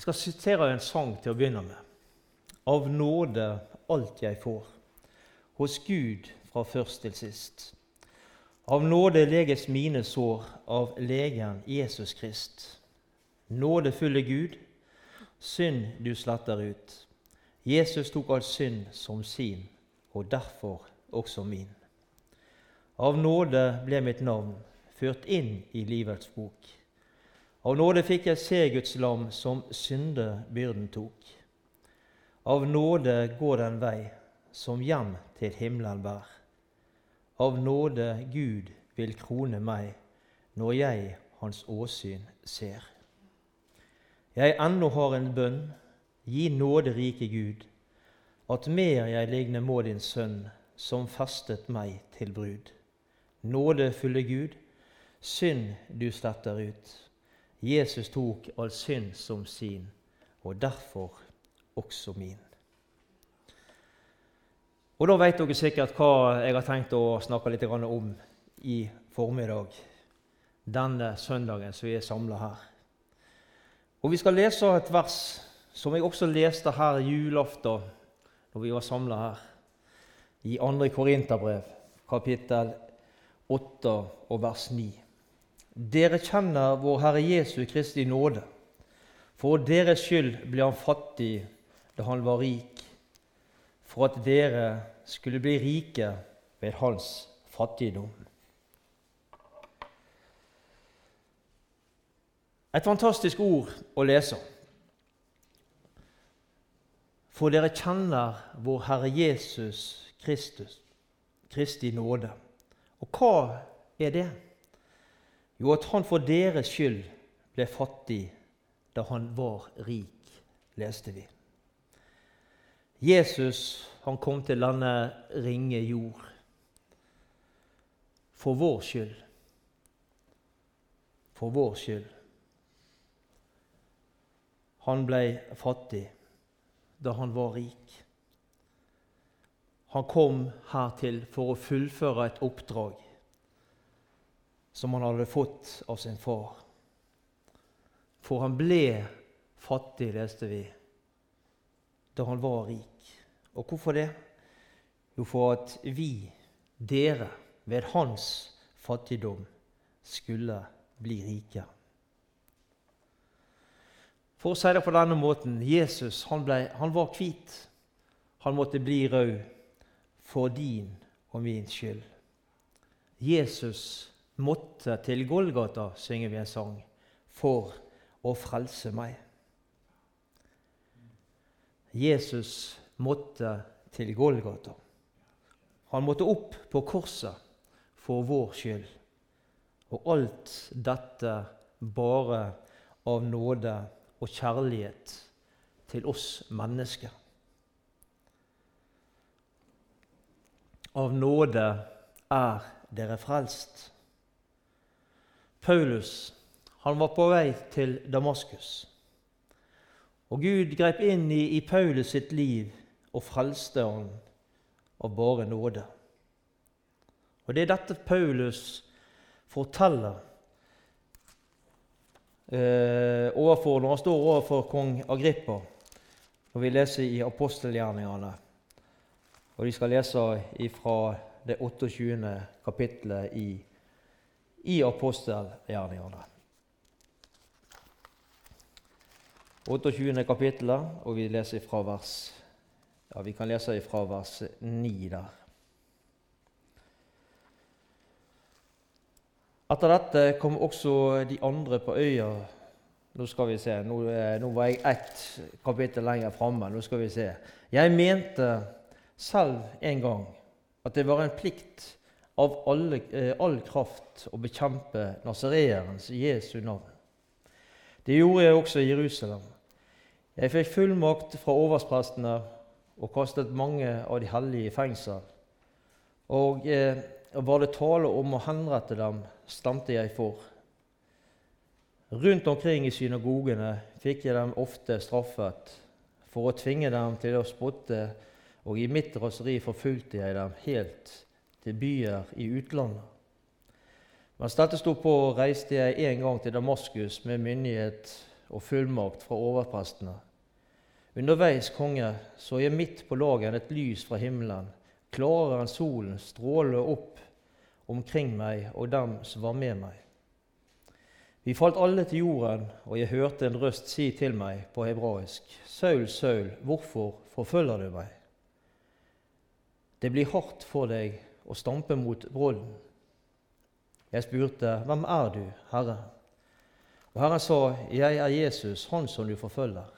Jeg skal sitere en sang til å begynne med. Av nåde alt jeg får, hos Gud fra først til sist. Av nåde leges mine sår, av legen Jesus Krist. Nådefulle Gud, synd du sletter ut. Jesus tok all synd som sin, og derfor også min. Av nåde ble mitt navn ført inn i livets bok. Av nåde fikk jeg se Guds lam som syndebyrden tok. Av nåde går den vei som hjem til himmelen bær. Av nåde Gud vil krone meg når jeg hans åsyn ser. Jeg ennå har en bønn, gi nåde rike Gud, at mer jeg ligne må din sønn, som festet meg til brud. Nådefulle Gud, synd du sletter ut. Jesus tok all synd som sin, og derfor også min. Og Da vet dere sikkert hva jeg har tenkt å snakke litt om i formiddag, denne søndagen som vi er samla her. Og Vi skal lese et vers som jeg også leste her julaften når vi var samla her, i 2. Korinterbrev, kapittel 8 og vers 9. Dere kjenner vår Herre Jesu Kristi nåde. For deres skyld ble han fattig da han var rik, for at dere skulle bli rike ved hans fattigdom. Et fantastisk ord å lese. For dere kjenner vår Herre Jesus Kristus, Kristi nåde. Og hva er det? Jo, at han for deres skyld ble fattig da han var rik, leste vi. Jesus han kom til denne ringe jord for vår skyld. For vår skyld. Han ble fattig da han var rik. Han kom hertil for å fullføre et oppdrag som han hadde fått av sin far. For han ble fattig, leste vi, da han var rik. Og hvorfor det? Jo, for at vi, dere, ved hans fattigdom skulle bli rike. For å si det på denne måten Jesus han, ble, han var hvit. Han måtte bli rød for din og min skyld. Jesus måtte til Golgata, synger vi en sang, for å frelse meg. Jesus måtte til Golgata. Han måtte opp på korset for vår skyld. Og alt dette bare av nåde og kjærlighet til oss mennesker. Av nåde er dere frelst. Paulus han var på vei til Damaskus. Og Gud grep inn i, i Paulus sitt liv og frelste han av bare nåde. Og Det er dette Paulus forteller eh, overfor, når han står overfor kong Agrippa, når vi leser i apostelgjerningene. Og Vi skal lese fra det 28. kapittelet i, i apostelgjerningene. 28. kapittel, og vi leser ifra vers ja, Vi kan lese fra vers 9 der. Etter dette kom også de andre på øya. Nå skal vi se, nå, eh, nå var jeg ett kapittel lenger framme. Nå skal vi se. Jeg mente selv en gang at det var en plikt av alle, eh, all kraft å bekjempe nasareerens Jesu navn. Det gjorde jeg også i Jerusalem. Jeg fikk fullmakt fra oversprestene og kastet mange av de hellige i fengsel. Og eh, var det tale om å henrette dem, stemte jeg for. Rundt omkring i synagogene fikk jeg dem ofte straffet for å tvinge dem til å spotte, og i mitt raseri forfulgte jeg dem helt til byer i utlandet. Mens dette sto på, reiste jeg en gang til Damaskus med myndighet og fullmakt fra overprestene. Underveis, konge, så jeg midt på dagen et lys fra himmelen, klarere enn solen, stråle opp omkring meg og dem som var med meg. Vi falt alle til jorden, og jeg hørte en røst si til meg på hebraisk.: Saul, Saul, hvorfor forfølger du meg? Det blir hardt for deg å stampe mot brodden. Jeg spurte, Hvem er du, Herre? Og Herren sa, Jeg er Jesus, han som du forfølger.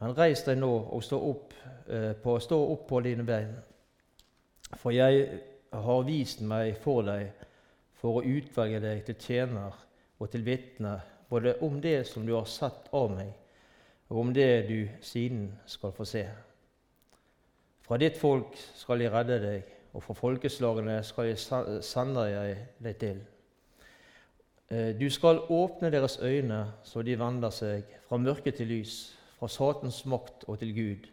Men reis deg nå og stå opp, eh, på, stå opp på dine bein. For jeg har vist meg for deg for å utvelge deg til tjener og til vitne både om det som du har sett av meg, og om det du siden skal få se. Fra ditt folk skal jeg redde deg, og fra folkeslagene skal jeg sende deg til. Eh, du skal åpne deres øyne så de vender seg fra mørke til lys, fra Satans makt og til Gud,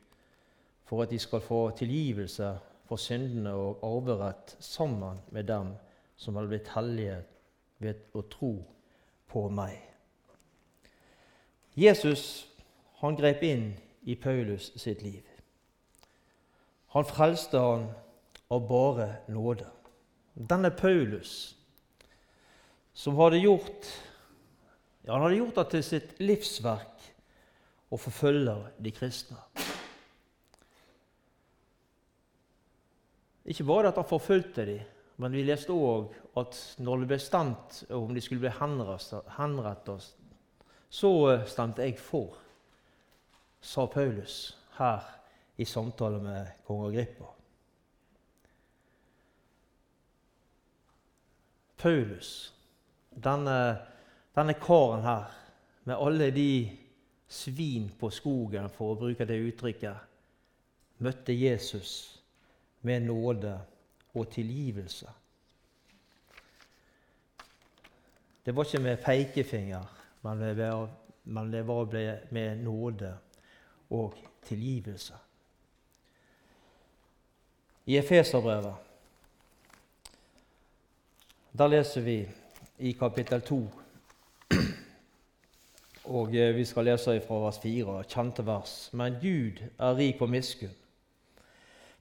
for at de skal få tilgivelse for syndene og arverett sammen med dem som har blitt hellige ved å tro på meg. Jesus han grep inn i Paulus sitt liv. Han frelste han av bare nåde. Denne Paulus, som hadde gjort ja, han hadde gjort det til sitt livsverk å forfølge de kristne. Ikke bare at han forfulgte dem, men vi leste òg at når det ble stemt om de skulle bli henrettet, så stemte jeg for, sa Paulus her i samtale med kong Agrippa. Paulus, denne, denne karen her, med alle de svin på skogen, for å bruke det uttrykket, møtte Jesus med nåde og tilgivelse. Det var ikke med pekefinger, men det var med nåde og tilgivelse i Efeserbrevet. Der leser vi i kapittel 2, og eh, vi skal lese fra vers 4, kjente vers. Men Gud er rik på miskunn.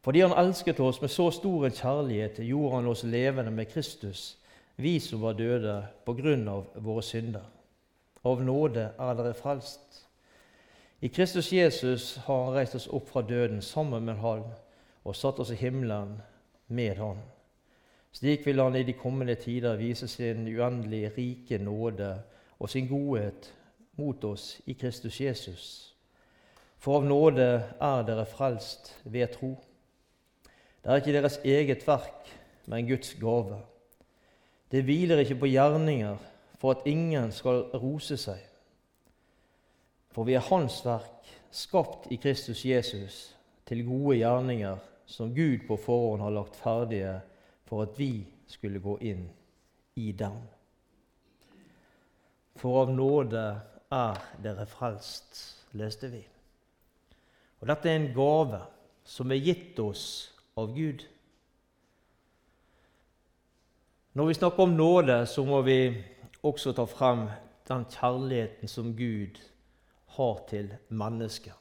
Fordi Han elsket oss med så stor en kjærlighet, gjorde Han oss levende med Kristus, vi som var døde på grunn av våre synder. Av nåde er dere frelst. I Kristus Jesus har Han reist oss opp fra døden sammen med Han og satt oss i himmelen med Han. Slik vil Han i de kommende tider vise sin uendelig rike nåde og sin godhet mot oss i Kristus Jesus. For av nåde er dere frelst ved tro. Det er ikke deres eget verk, men Guds gave. Det hviler ikke på gjerninger for at ingen skal rose seg. For vi er Hans verk, skapt i Kristus Jesus, til gode gjerninger som Gud på forhånd har lagt ferdige for at vi skulle gå inn i dem. For av nåde er dere frelst, leste vi. Og Dette er en gave som er gitt oss av Gud. Når vi snakker om nåde, så må vi også ta frem den kjærligheten som Gud har til mennesker.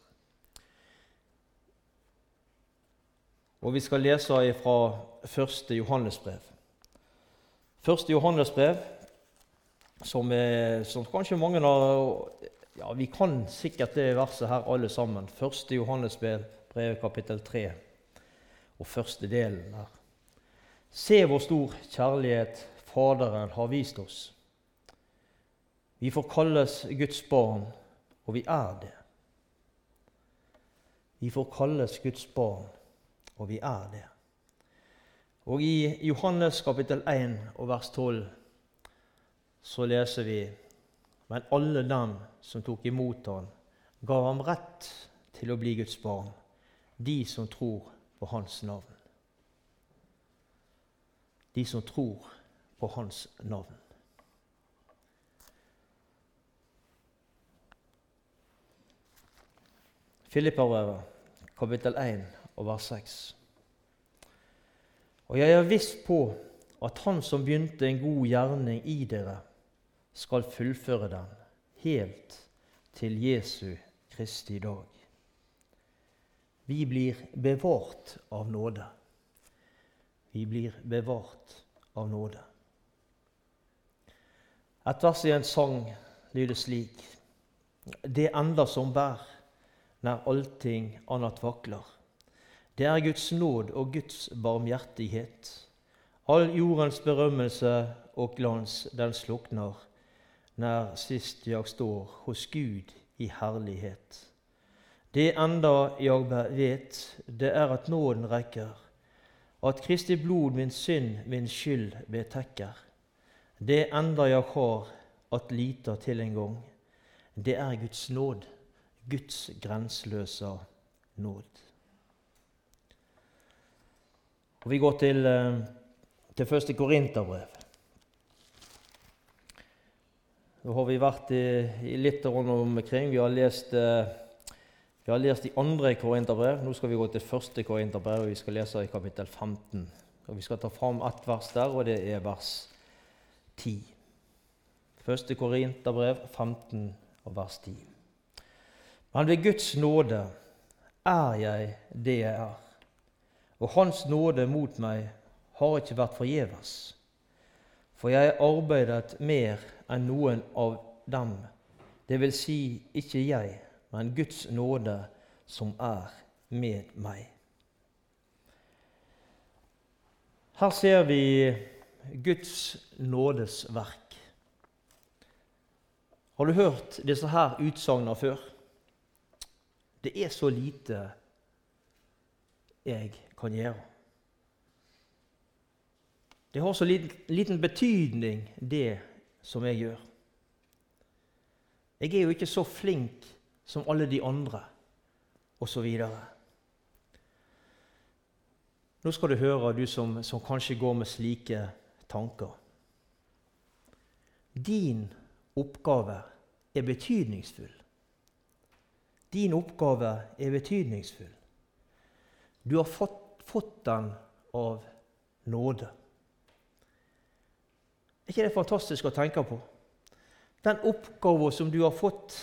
Og vi skal lese fra 1. Johannesbrev. 1. Johannesbrev, som, er, som kanskje mange av ja, Vi kan sikkert det verset her alle sammen. 1. Johannesbrev, brev kapittel 3, og første delen her. Se hvor stor kjærlighet Faderen har vist oss. Vi får kalles Guds barn, og vi er det. Vi får kalles Guds barn, og vi er det. Og i Johannes kapittel 1 og vers 12 så leser vi Men alle dem som tok imot ham, ga ham rett til å bli Guds barn, de som tror på Hans navn. De som tror på Hans navn. Filipperbrevet, kapittel 1 og vers 6. Og jeg er viss på at Han som begynte en god gjerning i dere, skal fullføre den helt til Jesu Kristi dag. Vi blir bevart av nåde. Vi blir bevart av nåde. Et vers i en sang lyder slik.: Det ender som bær, når allting annet vakler. Det er Guds nåd og Guds barmhjertighet. All jordens berømmelse og glans, den slukner når sist jeg står hos Gud i herlighet. Det enda jeg vet, det er at nåden rekker, at Kristi blod min synd, min skyld betekker. Det enda jeg har at lita til en gang, det er Guds nåd, Guds grenseløse nåd. Og Vi går til, eh, til første Korinterbrev. Nå har vi vært i, i litt rundt omkring. Vi har lest, eh, vi har lest de andre Korinterbrev. Nå skal vi gå til første Korinterbrev, og vi skal lese i kapittel 15. Og Vi skal ta fram ett vers der, og det er vers 10. Første Korinterbrev 15 og vers 10. Men ved Guds nåde er jeg det jeg er, og Hans nåde mot meg har ikke vært forgjeves. For jeg har arbeidet mer enn noen av dem, det vil si ikke jeg, men Guds nåde som er med meg. Her ser vi Guds nådes verk. Har du hørt disse her utsagnene før? Det er så lite jeg kan gjøre. Det har så liten, liten betydning, det som jeg gjør. Jeg er jo ikke så flink som alle de andre, osv. Nå skal du høre, du som, som kanskje går med slike tanker. Din oppgave er betydningsfull. Din oppgave er betydningsfull. Du har fått, fått den av nåde. Er ikke det fantastisk å tenke på? Den oppgaven som du har fått,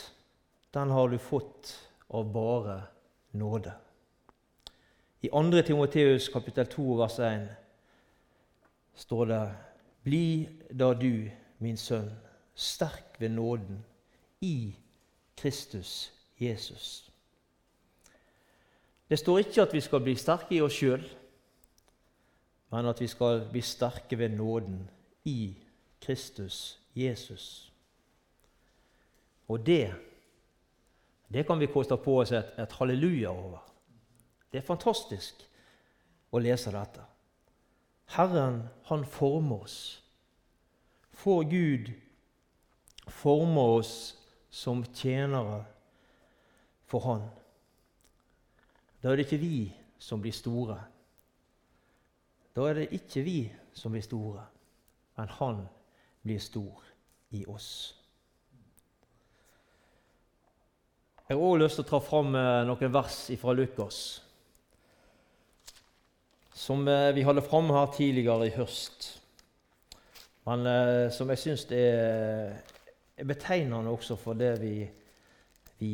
den har du fått av bare nåde. I 2. Timoteus kapittel 2 vers 1 står det Bli da du, min sønn, sterk ved nåden i Kristus Jesus. Det står ikke at vi skal bli sterke i oss sjøl, men at vi skal bli sterke ved nåden i Kristus Jesus. Og det, det kan vi koste på oss et, et halleluja over. Det er fantastisk å lese dette. Herren, han former oss. Får Gud former oss som tjenere for Han. Da er det ikke vi som blir store. Da er det ikke vi som blir store, men Han blir stor i oss. Jeg har også lyst til å ta fram eh, noen vers fra Lukas som eh, vi hadde fram her tidligere i høst. Men eh, som jeg syns er, betegnende også for det vi, vi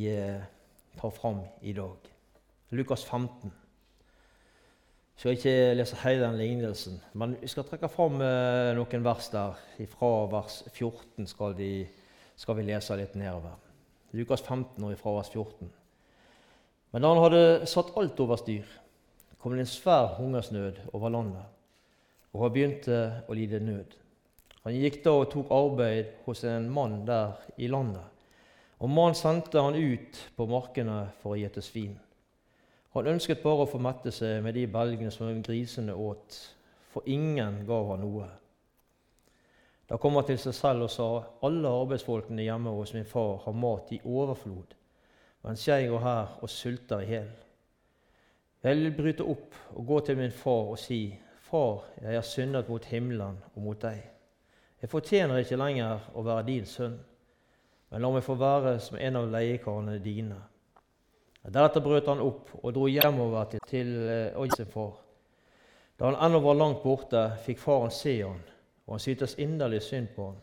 tar fram i dag. Lukas 15. Jeg skal ikke lese hele den lignelsen, men vi skal trekke fram noen vers der. Fra vers 14 skal, vi, skal vi lese litt nedover. Lukas 15 og fra vers 14. Men da han hadde satt alt over styr, kom det en svær hungersnød over landet, og han begynte å lide nød. Han gikk da og tok arbeid hos en mann der i landet, og mannen sendte han ut på markene for å gjete svin. Han ønsket bare å få mette seg med de belgene som grisene åt, for ingen gav han noe. Da kom han til seg selv og sa, alle arbeidsfolkene hjemme hos min far har mat i overflod, mens jeg går her og sulter i hjel. Jeg vil bryte opp og gå til min far og si, Far, jeg har syndet mot himmelen og mot deg. Jeg fortjener ikke lenger å være din sønn, men la meg få være som en av leiekarene dine. Deretter brøt han opp og dro hjemover til, til sin far. Da han ennå var langt borte, fikk faren se han, og han syntes inderlig synd på han.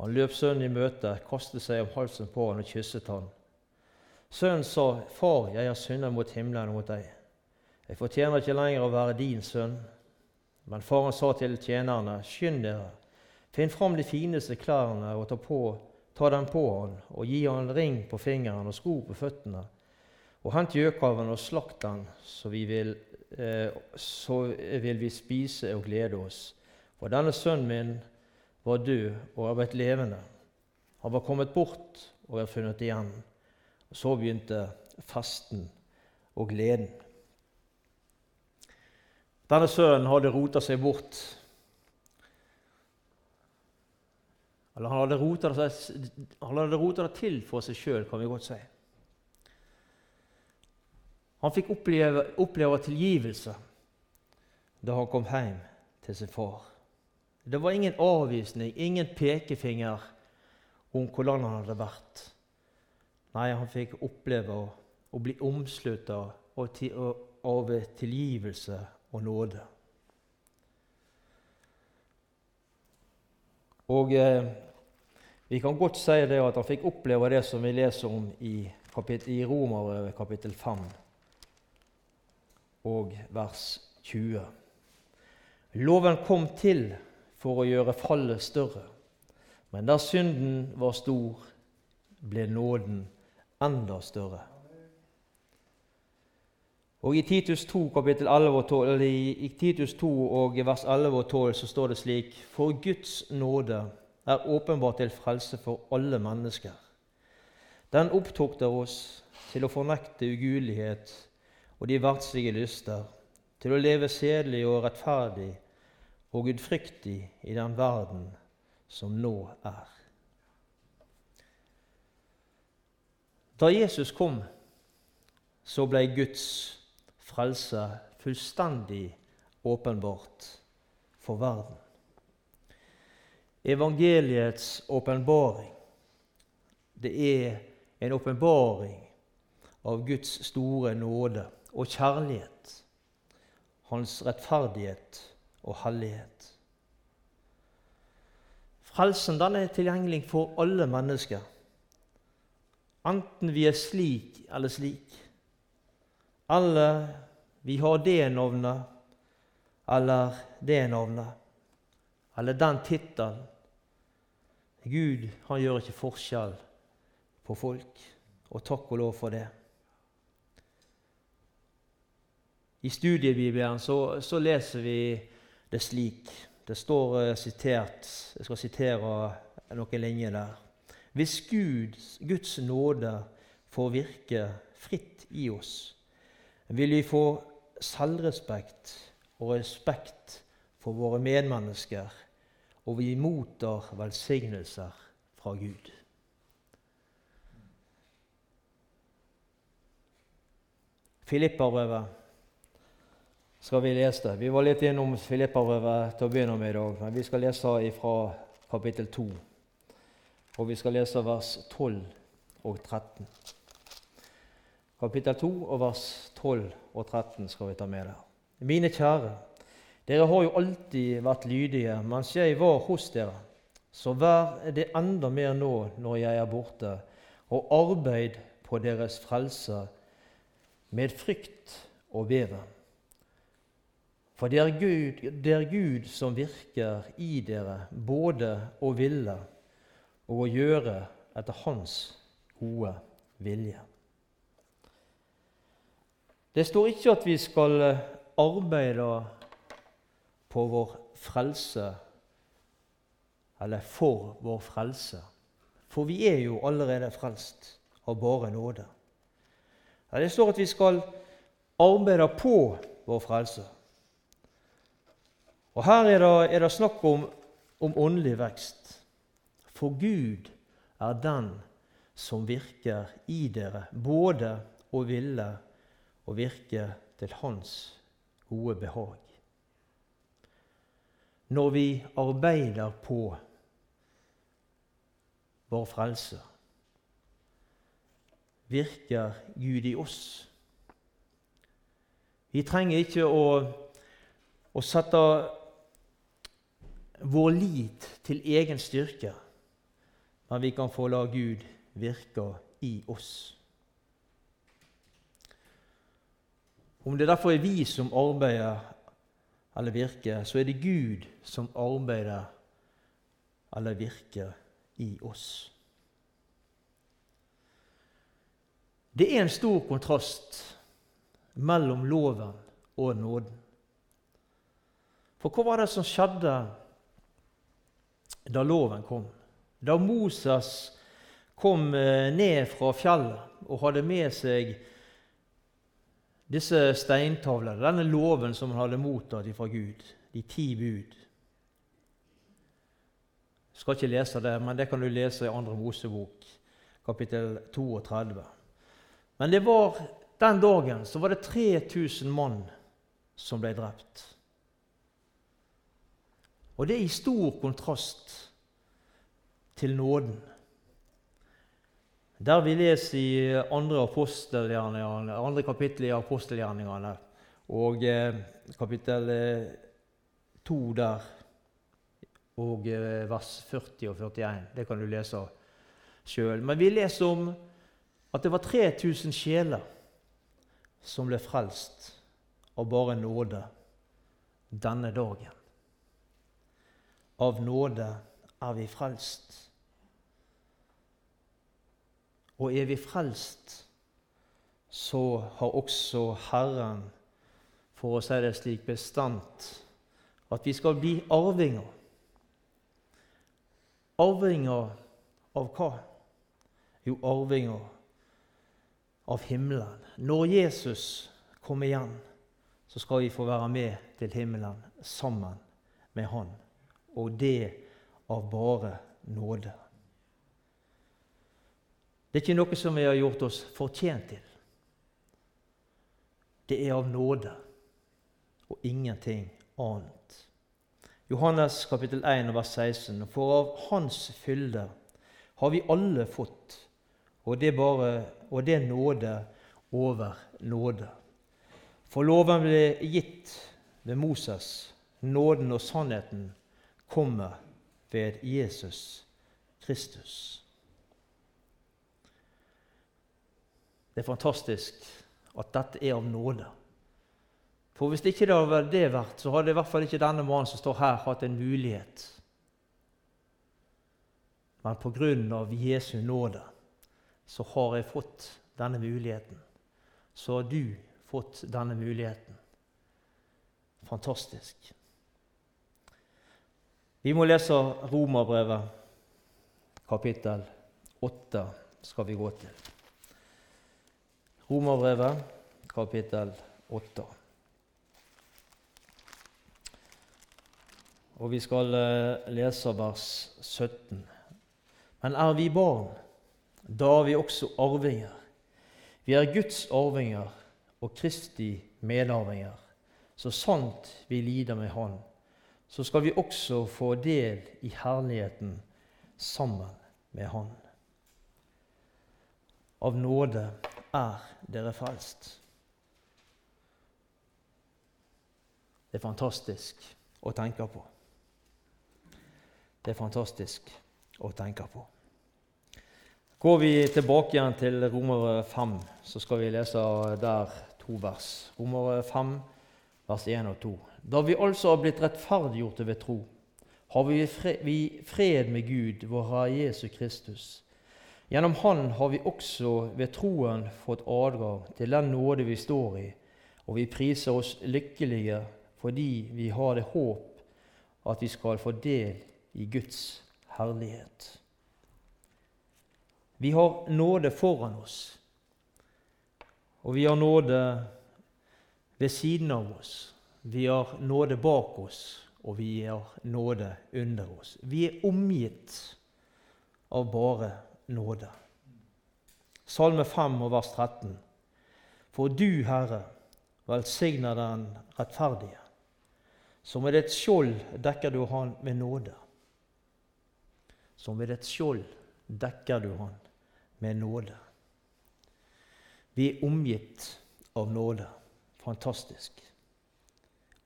Han løp sønnen i møte, kastet seg om halsen på han og kysset han. Sønnen sa, 'Far, jeg har syndet mot himmelen og mot deg.' 'Jeg fortjener ikke lenger å være din sønn.' Men faren sa til tjenerne, 'Skynd dere, finn fram de fineste klærne og ta, på, ta dem på han, og gi han en ring på fingeren og sko på føttene.' Og hent gjøkalven og slakt den, så eh, så vil vi spise og glede oss. For denne sønnen min var død og er blitt levende. Han var kommet bort og er funnet igjen. Og så begynte festen og gleden. Denne sønnen hadde rota seg bort. Eller han hadde rota det, til for seg sjøl, kan vi godt si. Han fikk oppleve, oppleve tilgivelse da han kom hjem til sin far. Det var ingen avvisning, ingen pekefinger om hvordan han hadde vært. Nei, han fikk oppleve å, bli omslutta av tilgivelse og nåde. Og eh, Vi kan godt si det at han fikk oppleve det som vi leser om i, i Romerbrevet kapittel 5 og vers 20. Loven kom til for å gjøre fallet større, men der synden var stor, ble nåden enda større. Og I Titus 2, kapittel 11 og 12, i Titus 2 og vers 11 og 12 så står det slik.: For Guds nåde er åpenbart til frelse for alle mennesker. Den opptukter oss til å fornekte ugudelighet og de verdslige lyster, til å leve sedelig og rettferdig og gudfryktig i den verden som nå er. Da Jesus kom, så ble Guds frelse fullstendig åpenbart for verden. Evangeliets åpenbaring, det er en åpenbaring av Guds store nåde og kjærlighet, hans rettferdighet og hellighet. Frelsen den er tilgjengelig for alle mennesker, enten vi er slik eller slik. Eller vi har det navnet eller det navnet, eller den tittelen. Gud han gjør ikke forskjell på folk, og takk og lov for det. I studiebibelen så, så, leser vi det slik. Det står uh, sitert Jeg skal sitere noen linjer der. Hvis Gud, Guds nåde får virke fritt i oss, vil vi få selvrespekt og respekt for våre medmennesker, og vi mottar velsignelser fra Gud. Filipperbrevet skal vi lese det. Vi var litt innom Filipperbrevet til å begynne med i dag, men vi skal lese fra kapittel 2. Og vi skal lese vers 12 og 13. Kapittel 2 og vers 12 og 13 skal vi ta med der. Mine kjære, dere har jo alltid vært lydige mens jeg var hos dere. Så vær det enda mer nå når jeg er borte, og arbeid på deres frelse med frykt og beven. For det er, Gud, det er Gud som virker i dere både å ville og å gjøre etter Hans gode vilje. Det står ikke at vi skal arbeide på vår frelse eller for vår frelse, for vi er jo allerede frelst av bare nåde. Det står at vi skal arbeide på vår frelse. Og Her er det, er det snakk om, om åndelig vekst. For Gud er den som virker i dere, både å ville og virke til Hans gode behag. Når vi arbeider på vår frelse, virker Gud i oss. Vi trenger ikke å, å sette vår lit til egen styrke. men vi kan få la Gud virke i oss. Om det derfor er vi som arbeider eller virker, så er det Gud som arbeider eller virker i oss. Det er en stor kontrast mellom loven og nåden. For hva var det som skjedde da loven kom? Da Moses kom eh, ned fra fjellet og hadde med seg disse steintavlene, denne loven som han hadde mottatt fra Gud, de ti bud. Jeg skal ikke lese det, men det kan du lese i 2. Mosebok, kapittel 32. Men det var, den dagen så var det 3000 mann som ble drept. Og det er i stor kontrast til nåden. Der vi leser i andre, andre kapittel i apostelgjerningene og eh, kapittel 2 eh, der og eh, vers 40 og 41. Det kan du lese sjøl. Men vi leser om at det var 3000 sjeler som ble frelst av bare nåde denne dagen. Av nåde er vi frelst. Og er vi frelst, så har også Herren, for å si det slik, bestemt at vi skal bli arvinger. Arvinger av hva? Jo, arvinger av himmelen. Når Jesus kommer igjen, så skal vi få være med til himmelen sammen med Han. Og det av bare nåde. Det er ikke noe som vi har gjort oss fortjent til. Det er av nåde og ingenting annet. Johannes kapittel 1 vers 16. For av Hans fylde har vi alle fått, og det, bare, og det er nåde over nåde. For loven ble gitt ved Moses. Nåden og sannheten kommer ved Jesus Kristus. Det er fantastisk at dette er av nåde. For Hvis ikke det hadde det vært, så hadde i hvert fall ikke denne mannen som står her, hatt en mulighet. Men på grunn av Jesu nåde så har jeg fått denne muligheten. Så har du fått denne muligheten. Fantastisk. Vi må lese Romerbrevet, kapittel 8, skal vi gå til. Romerbrevet, kapittel 8. Og vi skal eh, lese vers 17. Men er vi barn, da er vi også arvinger. Vi er Guds arvinger og Kristi medarvinger. Så sant vi lider med Han, så skal vi også få del i herligheten sammen med Han. Av nåde er dere frelst. Det er fantastisk å tenke på. Det er fantastisk å tenke på. Går vi tilbake igjen til Romer 5, så skal vi lese der to vers. Romer 5, vers 1 og 2. Da vi altså har blitt rettferdiggjorte ved tro, har vi fred med Gud, vår Herre Jesu Kristus Gjennom Han har vi også ved troen fått adgang til den nåde vi står i, og vi priser oss lykkelige fordi vi har det håp at vi skal få del i Guds herlighet. Vi har nåde foran oss, og vi har nåde ved siden av oss. Vi har nåde bak oss, og vi har nåde under oss. Vi er omgitt av bare nåde. Salme 5 vers 13. For du, Herre, velsigner den rettferdige. Som ved et skjold dekker du han med nåde. Som ved et skjold dekker du han med nåde. Vi er omgitt av nåde. Fantastisk.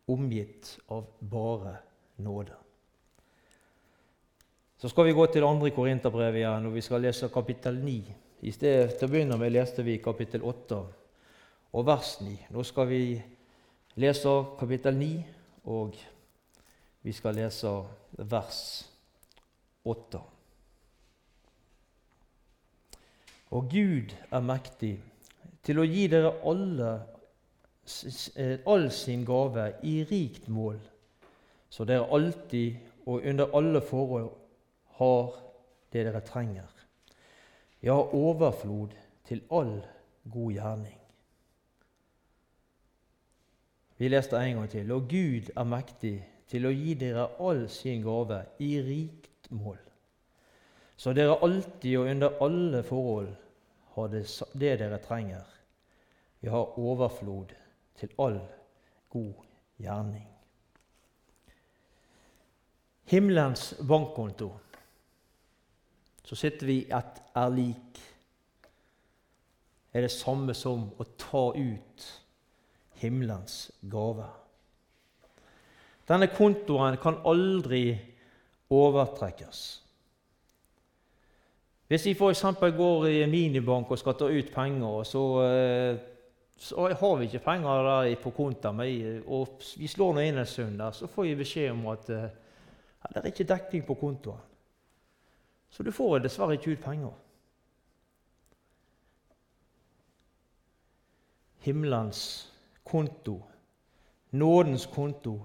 Omgitt av bare nåde. Så skal vi gå til andre Korinterbrev igjen, og vi skal lese kapittel 9. I stedet til å begynne med leste vi kapittel 8 og vers 9. Nå skal vi lese kapittel 9, og vi skal lese vers 8. Og Gud er mektig til å gi dere alle all sin gave i rikt mål, så dere alltid og under alle forhold har det dere trenger. Ja, overflod til all god gjerning. Vi leste en gang til. Og Gud er mektig til å gi dere all sin gave i rikt mål, så dere alltid og under alle forhold har det, dere trenger. Vi har overflod til all god gjerning. Himmelens bankkonto så sitter vi et er lik, er det samme som å ta ut himmelens gave. Denne kontoen kan aldri overtrekkes. Hvis vi f.eks. går i minibank og skal ta ut penger, så, så har vi ikke penger på konta mi, og vi slår nå inn en søndag, så får vi beskjed om at eh, ja, det er ikke dekning på kontoen. Så du får dessverre ikke ut penger. Himmelens konto, nådens konto,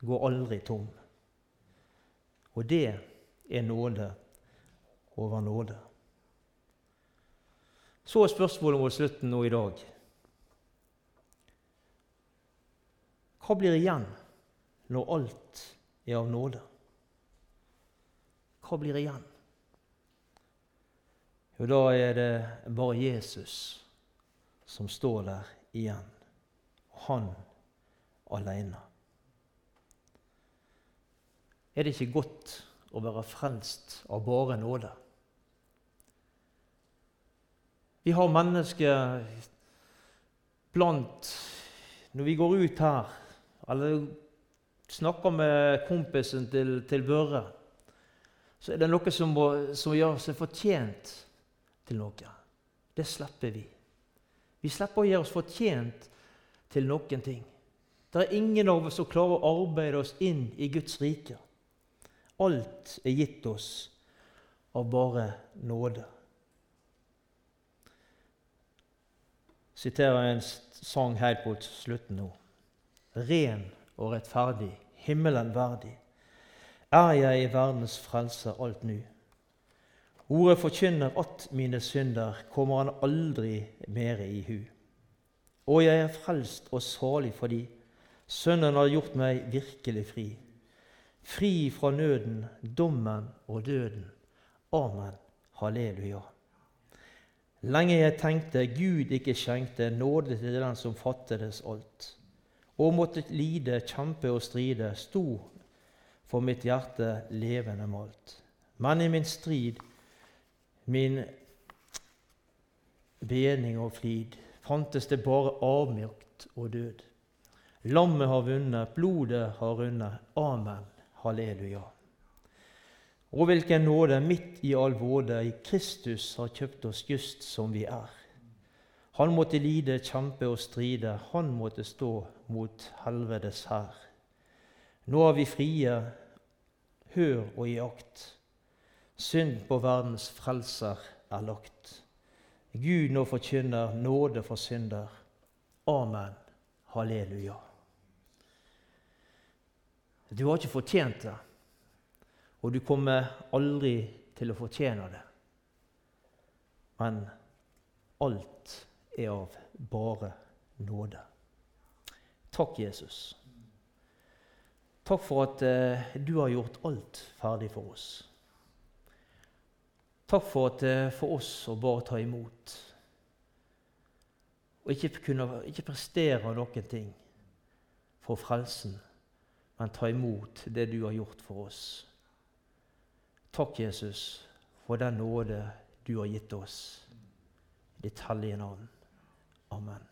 går aldri tom. Og det er nåde over nåde. Så er spørsmålet mot slutten nå i dag. Hva blir igjen når alt er av nåde? Hva blir igjen? Jo, da er det bare Jesus som står der igjen. Han alene. Er det ikke godt å være frelst av bare nåde? Vi har mennesker blant Når vi går ut her, eller snakker med kompisen til, til Børre, så er det noe som, må, som gjør seg fortjent til noe. Det slipper vi. Vi slipper å gjøre oss fortjent til noen ting. Det er ingen av oss som klarer å arbeide oss inn i Guds rike. Alt er gitt oss av bare nåde. Jeg siterer en sang helt på slutten nå. Ren og rettferdig, himmelen verdig, er jeg i verdens frelser alt nu. Ordet forkynner at mine synder kommer han aldri mere i hu. Og jeg er frelst og salig fordi Sønnen har gjort meg virkelig fri. Fri fra nøden, dommen og døden. Amen. Halleluja. Lenge jeg tenkte Gud ikke skjenkte nåde til den som fattedes alt, og måtte lide, kjempe og stride, sto for mitt hjerte levende malt. Men i min strid min bening og flid, fantes det bare avmakt og død. Lammet har vunnet, blodet har rundet. Amen. Halleluja. Og hvilken nåde midt i all våde i Kristus har kjøpt oss just som vi er. Han måtte lide, kjempe og stride, han måtte stå mot helvetes hær. Nå er vi frie, hør og i akt. Synd på verdens frelser er lagt. Gud nå forkynner nåde for synder. Amen. Halleluja. Du har ikke fortjent det, og du kommer aldri til å fortjene det. Men alt er av bare nåde. Takk, Jesus. Takk for at eh, du har gjort alt ferdig for oss. Takk for, at, eh, for oss å bare ta imot. Og ikke, kunne, ikke prestere noen ting for frelsen, men ta imot det du har gjort for oss. Takk, Jesus, for den nåde du har gitt oss. Ditt hellige navn. Amen.